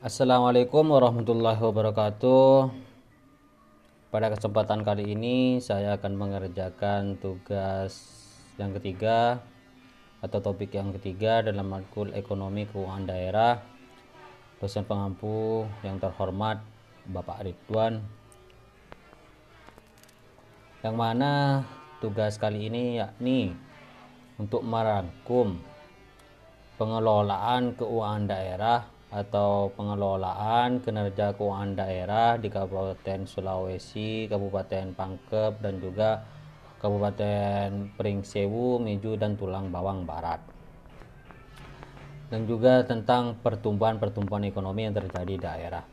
Assalamualaikum warahmatullahi wabarakatuh. Pada kesempatan kali ini saya akan mengerjakan tugas yang ketiga atau topik yang ketiga dalam matkul ekonomi keuangan daerah dosen pengampu yang terhormat Bapak Ridwan yang mana tugas kali ini yakni untuk merangkum pengelolaan keuangan daerah atau pengelolaan kinerja keuangan daerah di Kabupaten Sulawesi, Kabupaten Pangkep dan juga Kabupaten Pringsewu, Miju dan Tulang Bawang Barat. Dan juga tentang pertumbuhan-pertumbuhan ekonomi yang terjadi di daerah.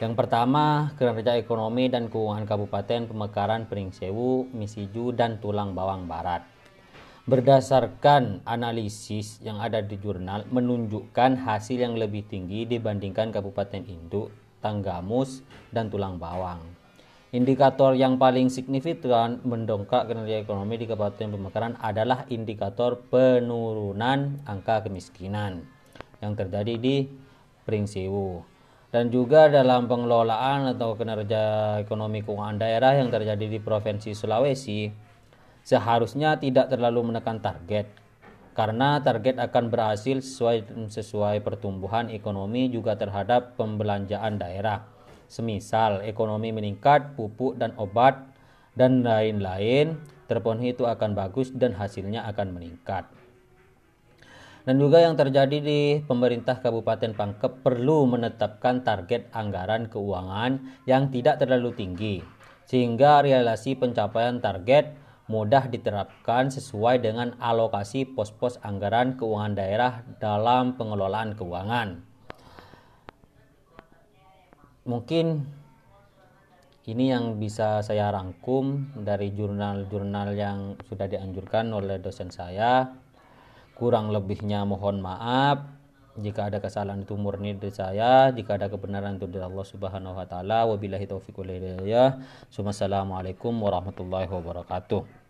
Yang pertama, kinerja ekonomi dan keuangan Kabupaten Pemekaran Pringsewu, Misiju dan Tulang Bawang Barat berdasarkan analisis yang ada di jurnal menunjukkan hasil yang lebih tinggi dibandingkan Kabupaten Induk, Tanggamus, dan Tulang Bawang. Indikator yang paling signifikan mendongkrak kinerja ekonomi di Kabupaten Pemekaran adalah indikator penurunan angka kemiskinan yang terjadi di Pringsewu dan juga dalam pengelolaan atau kinerja ekonomi keuangan daerah yang terjadi di Provinsi Sulawesi seharusnya tidak terlalu menekan target karena target akan berhasil sesuai sesuai pertumbuhan ekonomi juga terhadap pembelanjaan daerah. Semisal ekonomi meningkat, pupuk dan obat dan lain-lain terpenuhi itu akan bagus dan hasilnya akan meningkat. Dan juga yang terjadi di pemerintah Kabupaten Pangkep perlu menetapkan target anggaran keuangan yang tidak terlalu tinggi sehingga realisasi pencapaian target mudah diterapkan sesuai dengan alokasi pos-pos anggaran keuangan daerah dalam pengelolaan keuangan. Mungkin ini yang bisa saya rangkum dari jurnal-jurnal yang sudah dianjurkan oleh dosen saya. Kurang lebihnya mohon maaf. Jika ada kesalahan itu murni dari saya, jika ada kebenaran itu dari Allah Subhanahu wa taala. Wabillahi taufiq wal hidayah. Wassalamualaikum warahmatullahi wabarakatuh.